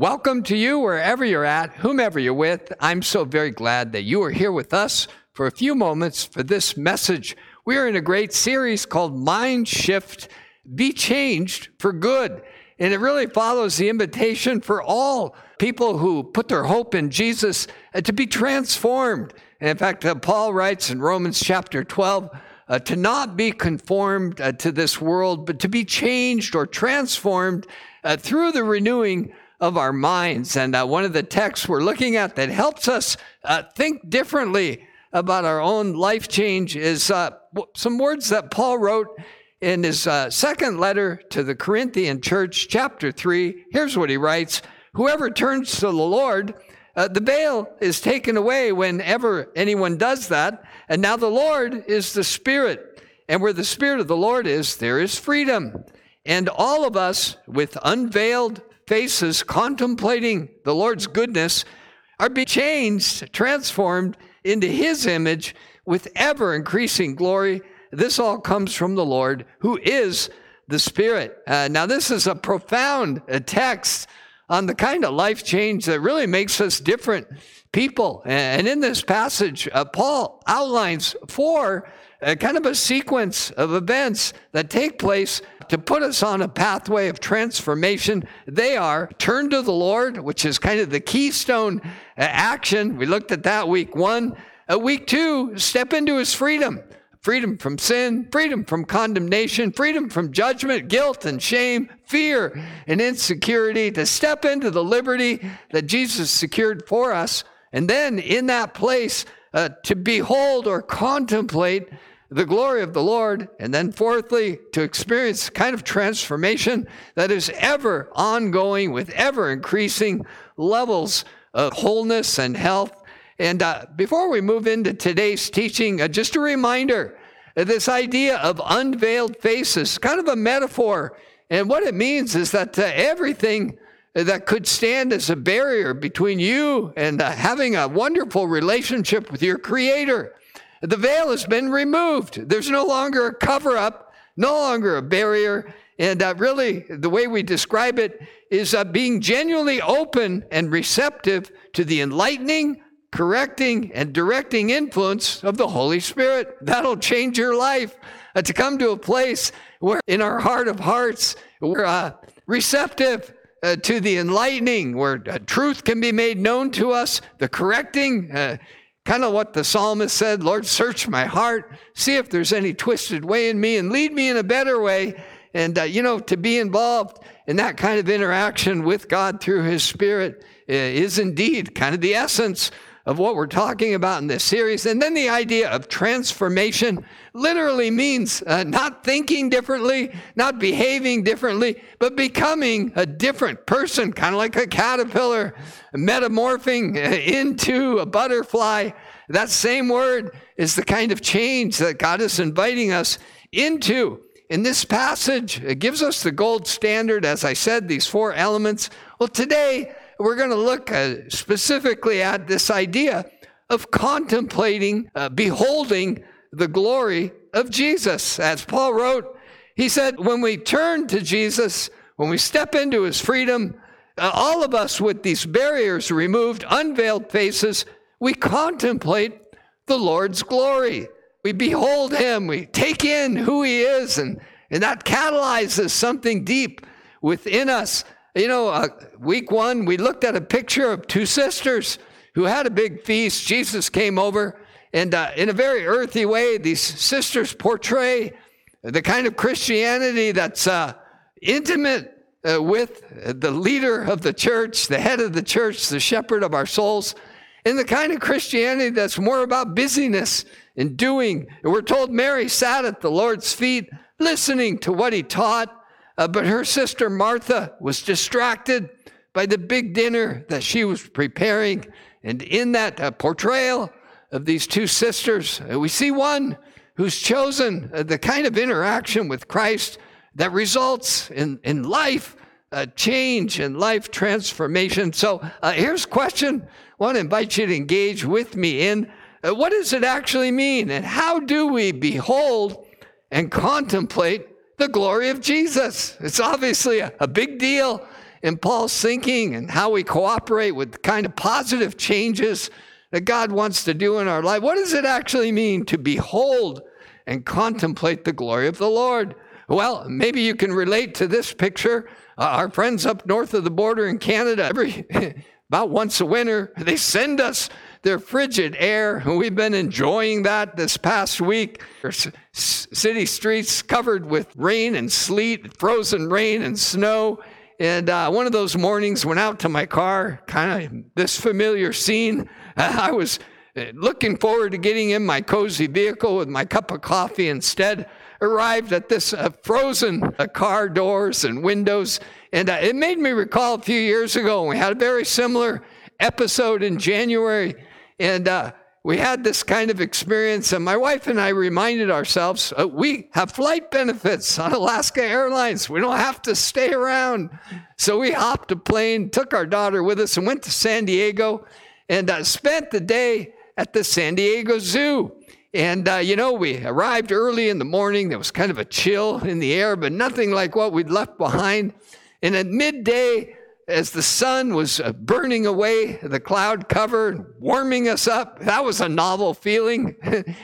welcome to you wherever you're at, whomever you're with. I'm so very glad that you are here with us for a few moments for this message. We are in a great series called Mind Shift Be Changed for Good. And it really follows the invitation for all people who put their hope in Jesus uh, to be transformed. And in fact, uh, Paul writes in Romans chapter 12, uh, to not be conformed uh, to this world, but to be changed or transformed uh, through the renewing of our minds. And uh, one of the texts we're looking at that helps us uh, think differently about our own life change is uh, some words that Paul wrote in his second letter to the Corinthian church, chapter 3. Here's what he writes Whoever turns to the Lord, uh, the veil is taken away whenever anyone does that. And now the Lord is the Spirit. And where the Spirit of the Lord is, there is freedom. And all of us with unveiled faces contemplating the Lord's goodness are being changed, transformed into His image with ever increasing glory. This all comes from the Lord who is the Spirit. Uh, now, this is a profound uh, text on the kind of life change that really makes us different people. And in this passage, uh, Paul outlines four uh, kind of a sequence of events that take place to put us on a pathway of transformation. They are turn to the Lord, which is kind of the keystone uh, action. We looked at that week one. Uh, week two, step into his freedom freedom from sin, freedom from condemnation, freedom from judgment, guilt and shame, fear and insecurity, to step into the liberty that Jesus secured for us. And then in that place, uh, to behold or contemplate the glory of the Lord. And then, fourthly, to experience kind of transformation that is ever ongoing with ever increasing levels of wholeness and health and uh, before we move into today's teaching, uh, just a reminder uh, this idea of unveiled faces, kind of a metaphor. And what it means is that uh, everything that could stand as a barrier between you and uh, having a wonderful relationship with your Creator, the veil has been removed. There's no longer a cover up, no longer a barrier. And uh, really, the way we describe it is uh, being genuinely open and receptive to the enlightening, correcting and directing influence of the Holy Spirit. That'll change your life. Uh, to come to a place where, in our heart of hearts, we're uh, receptive uh, to the enlightening, where uh, truth can be made known to us, the correcting. Kind of what the psalmist said Lord, search my heart, see if there's any twisted way in me, and lead me in a better way. And, uh, you know, to be involved in that kind of interaction with God through His Spirit is indeed kind of the essence of what we're talking about in this series. And then the idea of transformation literally means uh, not thinking differently, not behaving differently, but becoming a different person, kind of like a caterpillar, metamorphing uh, into a butterfly. That same word is the kind of change that God is inviting us into. In this passage, it gives us the gold standard, as I said, these four elements. Well, today, we're going to look uh, specifically at this idea of contemplating, uh, beholding the glory of Jesus. As Paul wrote, he said, when we turn to Jesus, when we step into his freedom, uh, all of us with these barriers removed, unveiled faces, we contemplate the Lord's glory. We behold him, we take in who he is, and, and that catalyzes something deep within us you know, uh, week one, we looked at a picture of two sisters who had a big feast. Jesus came over, and uh, in a very earthy way, these sisters portray the kind of Christianity that's uh, intimate uh, with the leader of the church, the head of the church, the shepherd of our souls, and the kind of Christianity that's more about busyness and doing. And we're told Mary sat at the Lord's feet, listening to what he taught uh, but her sister Martha was distracted by the big dinner that she was preparing. And in that uh, portrayal of these two sisters, uh, we see one who's chosen uh, the kind of interaction with Christ that results in, in life uh, change and life transformation. So uh, here's a question I want to invite you to engage with me in. what does it actually mean? And how do we behold and contemplate the glory of Jesus. It's obviously a, a big deal. in Paul's thinking and how we cooperate with the kind of positive changes that God wants to do in our life. What does it actually mean to behold and contemplate the glory of the Lord? Well, maybe you can relate to this picture. Uh, our friends up north of the border in Canada, every about once a winter, they send us their frigid air. We've been enjoying that this past week. City streets covered with rain and sleet, frozen rain and snow. And uh, one of those mornings, went out to my car, kind of this familiar scene. I was uh, looking forward to getting in my cozy vehicle with my cup of coffee. Instead, arrived at this uh, frozen uh, car doors and windows. And uh, it made me recall a few years ago, when we had a very similar episode in January and uh, we had this kind of experience, and my wife and I reminded ourselves uh, we have flight benefits on Alaska Airlines. We don't have to stay around. So we hopped a plane, took our daughter with us, and went to San Diego and uh, spent the day at the San Diego Zoo. And, uh, you know, we arrived early in the morning. There was kind of a chill in the air, but nothing like what we'd left behind. And at midday, as the sun was uh, burning away the cloud cover, and warming us up. That was a novel feeling,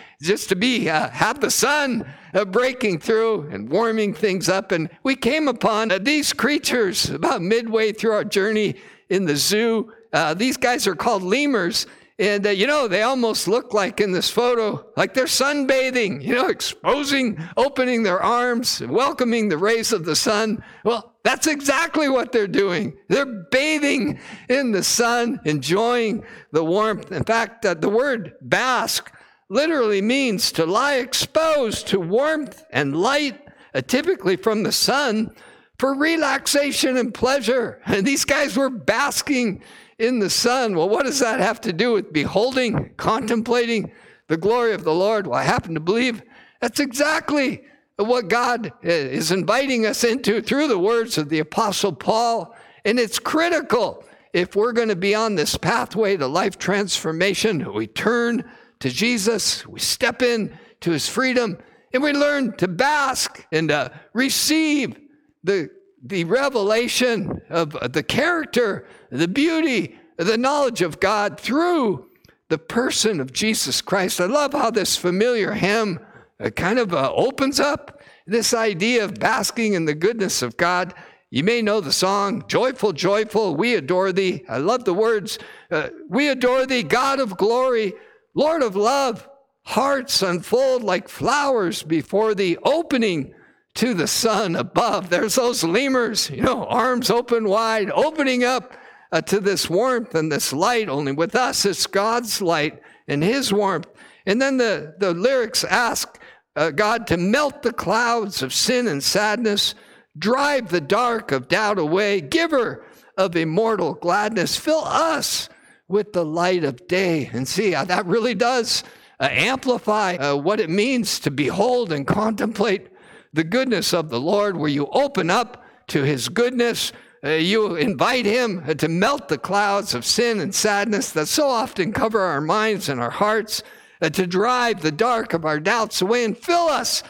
just to be uh, have the sun uh, breaking through and warming things up. And we came upon uh, these creatures about midway through our journey in the zoo. Uh, these guys are called lemurs. And uh, you know, they almost look like in this photo, like they're sunbathing, you know, exposing, opening their arms, welcoming the rays of the sun. Well, that's exactly what they're doing. They're bathing in the sun, enjoying the warmth. In fact, uh, the word bask literally means to lie exposed to warmth and light, uh, typically from the sun, for relaxation and pleasure. And these guys were basking in the sun. Well, what does that have to do with beholding, contemplating the glory of the Lord? Well, I happen to believe that's exactly what God is inviting us into through the words of the Apostle Paul. And it's critical if we're going to be on this pathway to life transformation. We turn to Jesus, we step in to his freedom, and we learn to bask and uh, receive the, the revelation of the character the beauty, the knowledge of God through the person of Jesus Christ. I love how this familiar hymn uh, kind of uh, opens up this idea of basking in the goodness of God. You may know the song, Joyful, Joyful, We Adore Thee. I love the words. Uh, we adore Thee, God of glory, Lord of love. Hearts unfold like flowers before Thee, opening to the sun above. There's those lemurs, you know, arms open wide, opening up uh, to this warmth and this light. Only with us, it's God's light and His warmth. And then the, the lyrics ask uh, God to melt the clouds of sin and sadness, drive the dark of doubt away, giver of immortal gladness, fill us with the light of day. And see, uh, that really does uh, amplify uh, what it means to behold and contemplate the goodness of the Lord, where you open up to His goodness uh, you invite Him to melt the clouds of sin and sadness that so often cover our minds and our hearts, uh, to drive the dark of our doubts away and fill us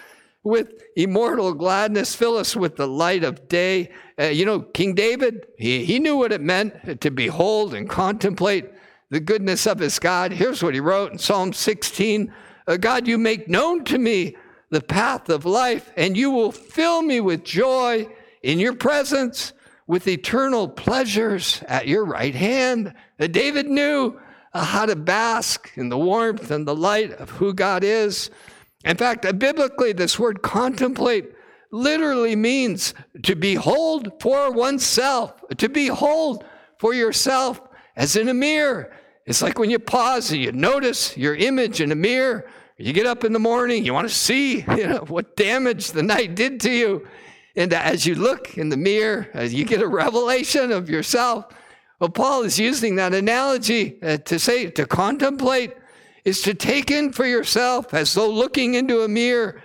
with immortal gladness, fill us with the light of day. Uh, you know, King David, he, he knew what it meant to behold and contemplate the goodness of his God. Here's what he wrote in Psalm 16 uh, God, you make known to me the path of life, and you will fill me with joy in your presence with eternal pleasures at your right hand. David knew uh, how to bask in the warmth and the light of who God is. In fact, uh, biblically, this word contemplate literally means to behold for oneself, to behold for yourself as in a mirror. It's like when you pause and you notice your image in a mirror. You get up in the morning, you want to see you know, what damage the night did to you. And as you look in the mirror, as you get a revelation of yourself, well, Paul is using that analogy uh, to say to contemplate is to take in for yourself as though looking into a mirror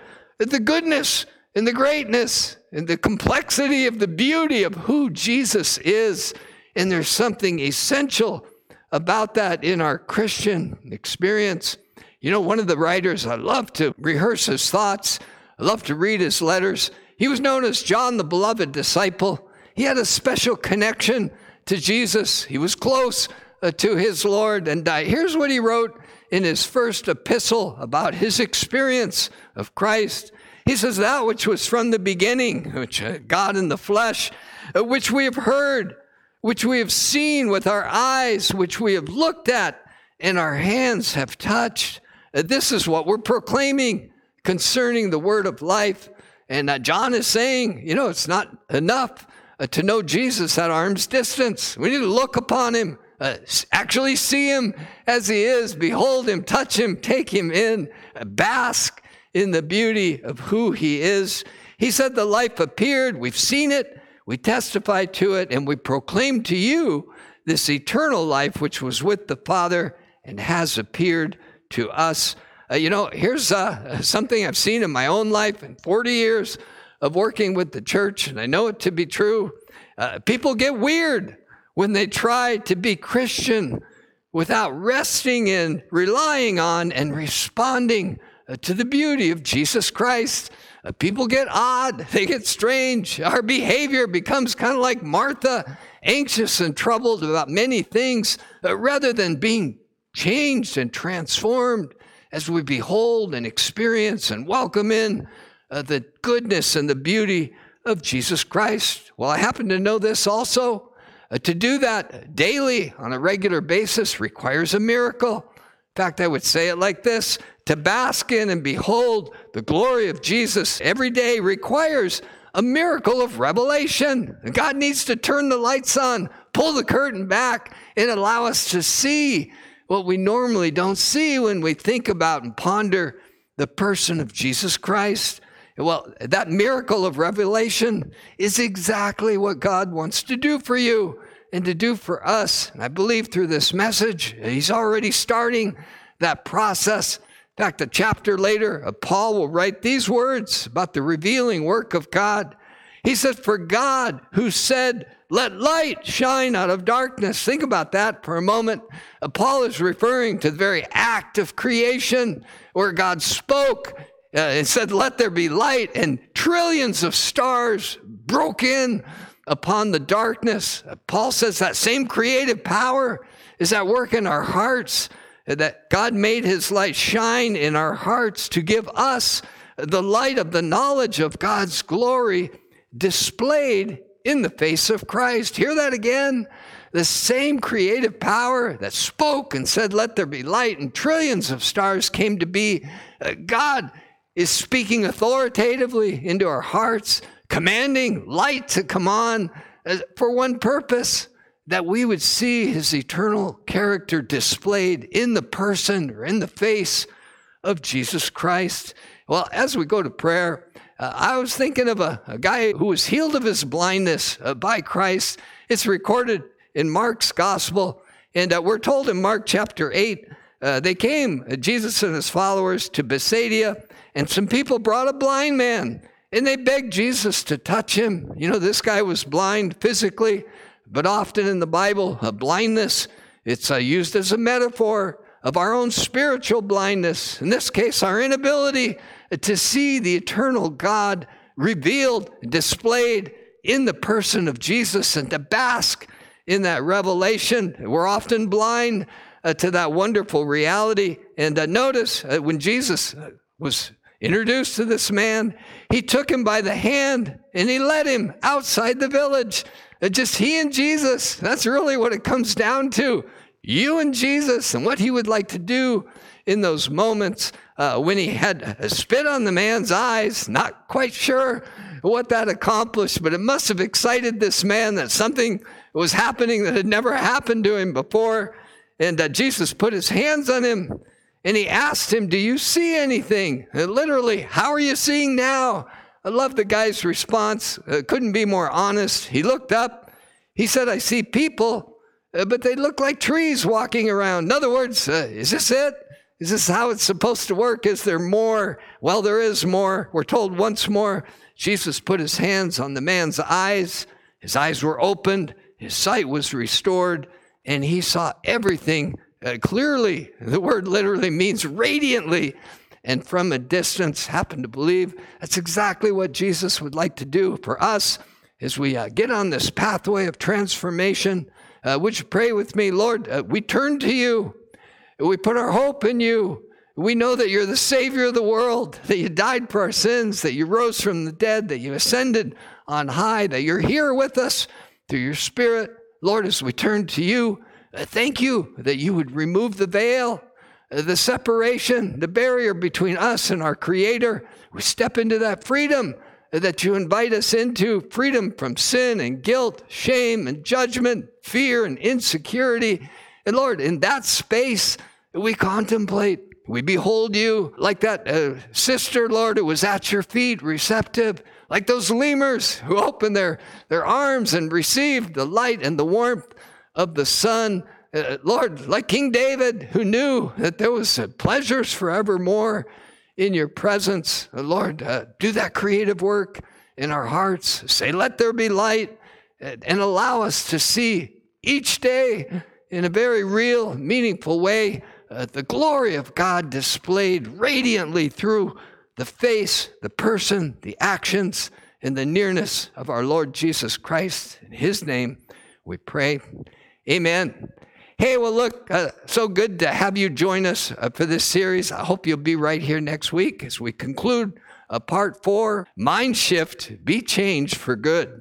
the goodness and the greatness and the complexity of the beauty of who Jesus is. And there's something essential about that in our Christian experience. You know, one of the writers, I love to rehearse his thoughts, I love to read his letters. He was known as John the Beloved Disciple. he had a special connection to Jesus. He was close uh, to his Lord. And uh, here's what he wrote in his first epistle about his experience of Christ. He says, That which was from the beginning, which uh, God in the flesh, uh, which we have heard, which we have seen with our eyes, which we have looked at, and our hands have touched. This is what we're proclaiming concerning the word of life. And uh, John is saying, you know, it's not enough uh, to know Jesus at arm's distance. We need to look upon him, uh, actually see him as he is, behold him, touch him, take him in, uh, bask in the beauty of who he is. He said, The life appeared, we've seen it, we testify to it, and we proclaim to you this eternal life which was with the Father and has appeared to us. Uh, you know, here's uh, something I've seen in my own life in 40 years of working with the church, and I know it to be true. Uh, people get weird when they try to be Christian without resting in, relying on, and responding uh, to the beauty of Jesus Christ. Uh, people get odd, they get strange. Our behavior becomes kind of like Martha, anxious and troubled about many things, uh, rather than being changed and transformed as we behold and experience and welcome in uh, the goodness and the beauty of Jesus Christ. Well, I happen to know this also. Uh, to do that daily on a regular basis requires a miracle. In fact, I would say it like this to bask in and behold the glory of Jesus every day requires a miracle of revelation. God needs to turn the lights on, pull the curtain back, and allow us to see what we normally don't see when we think about and ponder the person of Jesus Christ. Well, that miracle of revelation is exactly what God wants to do for you and to do for us. And I believe through this message, He's already starting that process. In fact, a chapter later, uh, Paul will write these words about the revealing work of God. He says, For God, who said, let light shine out of darkness. Think about that for a moment. Uh, Paul is referring to the very act of creation where God spoke uh, and said, Let there be light, and trillions of stars broke in upon the darkness. Uh, Paul says that same creative power is at work in our hearts, uh, that God made his light shine in our hearts to give us the light of the knowledge of God's glory displayed in the face of Christ. Hear that again? The same creative power that spoke and said, Let there be light, and trillions of stars came to be. Uh, God is speaking authoritatively into our hearts, commanding light to come on uh, for one purpose that we would see his eternal character displayed in the person or in the face of Jesus Christ. Well, as we go to prayer, uh, I was thinking of a, a, guy who was healed of his blindness uh, by Christ. It's recorded in Mark's gospel. And uh, we're told in Mark chapter 8, uh, they came, uh, Jesus and his followers, to Bethsaida, and some people brought a blind man. And they begged Jesus to touch him. You know, this guy was blind physically, but often in the Bible, blindness, it's used as a metaphor of our own spiritual blindness. In this case, our inability to see the eternal God revealed, displayed in the person of Jesus, and to bask in that revelation. We're often blind uh, to that wonderful reality. And uh, notice uh, when Jesus uh, was introduced to this man, he took him by the hand and he led him outside the village. Uh, just he and Jesus. That's really what it comes down to. You and Jesus and what he would like to do in those moments uh, when he had spit on the man's eyes, not quite sure what that accomplished, but it must have excited this man that something was happening that had never happened to him before. And uh, Jesus put his hands on him and he asked him, Do you see anything? And literally, how are you seeing now? I love the guy's response. Uh, couldn't be more honest. He looked up. He said, I see people, uh, but they look like trees walking around. In other words, uh, is this it? Is this how it's supposed to work? Is there more? Well, there is more. We're told once more Jesus put his hands on the man's eyes. His eyes were opened, his sight was restored, and he saw everything uh, clearly. The word literally means radiantly. And from a distance, happened to believe that's exactly what Jesus would like to do for us as we uh, get on this pathway of transformation, uh, would you pray with me? Lord, uh, we turn to you. We put our hope in you. We know that you're the Savior of the world, that you died for our sins, that you rose from the dead, that you ascended on high, that you're here with us through your Spirit. Lord, as we turn to you, uh, thank you that you would remove the veil, uh, the separation, the barrier between us and our Creator. We step into that freedom that you invite us into freedom from sin and guilt, shame and judgment, fear and insecurity. And Lord, in that space, we contemplate, we behold you like that uh, sister, Lord, who was at your feet, receptive, like those lemurs who opened their, their arms and received the light and the warmth of the sun. Uh, Lord, like King David, who knew that there was uh, pleasures forevermore in your presence. Lord, uh, do that creative work in our hearts. Say, let there be light, and allow us to see each day in a very real, meaningful way uh, the glory of God displayed radiantly through the face, the person, the actions, and the nearness of our Lord Jesus Christ. In His name we pray. Amen. Hey, well, look, uh, so good to have you join us uh, for this series. I hope you'll be right here next week as we conclude uh, part four Mind Shift Be Changed for Good.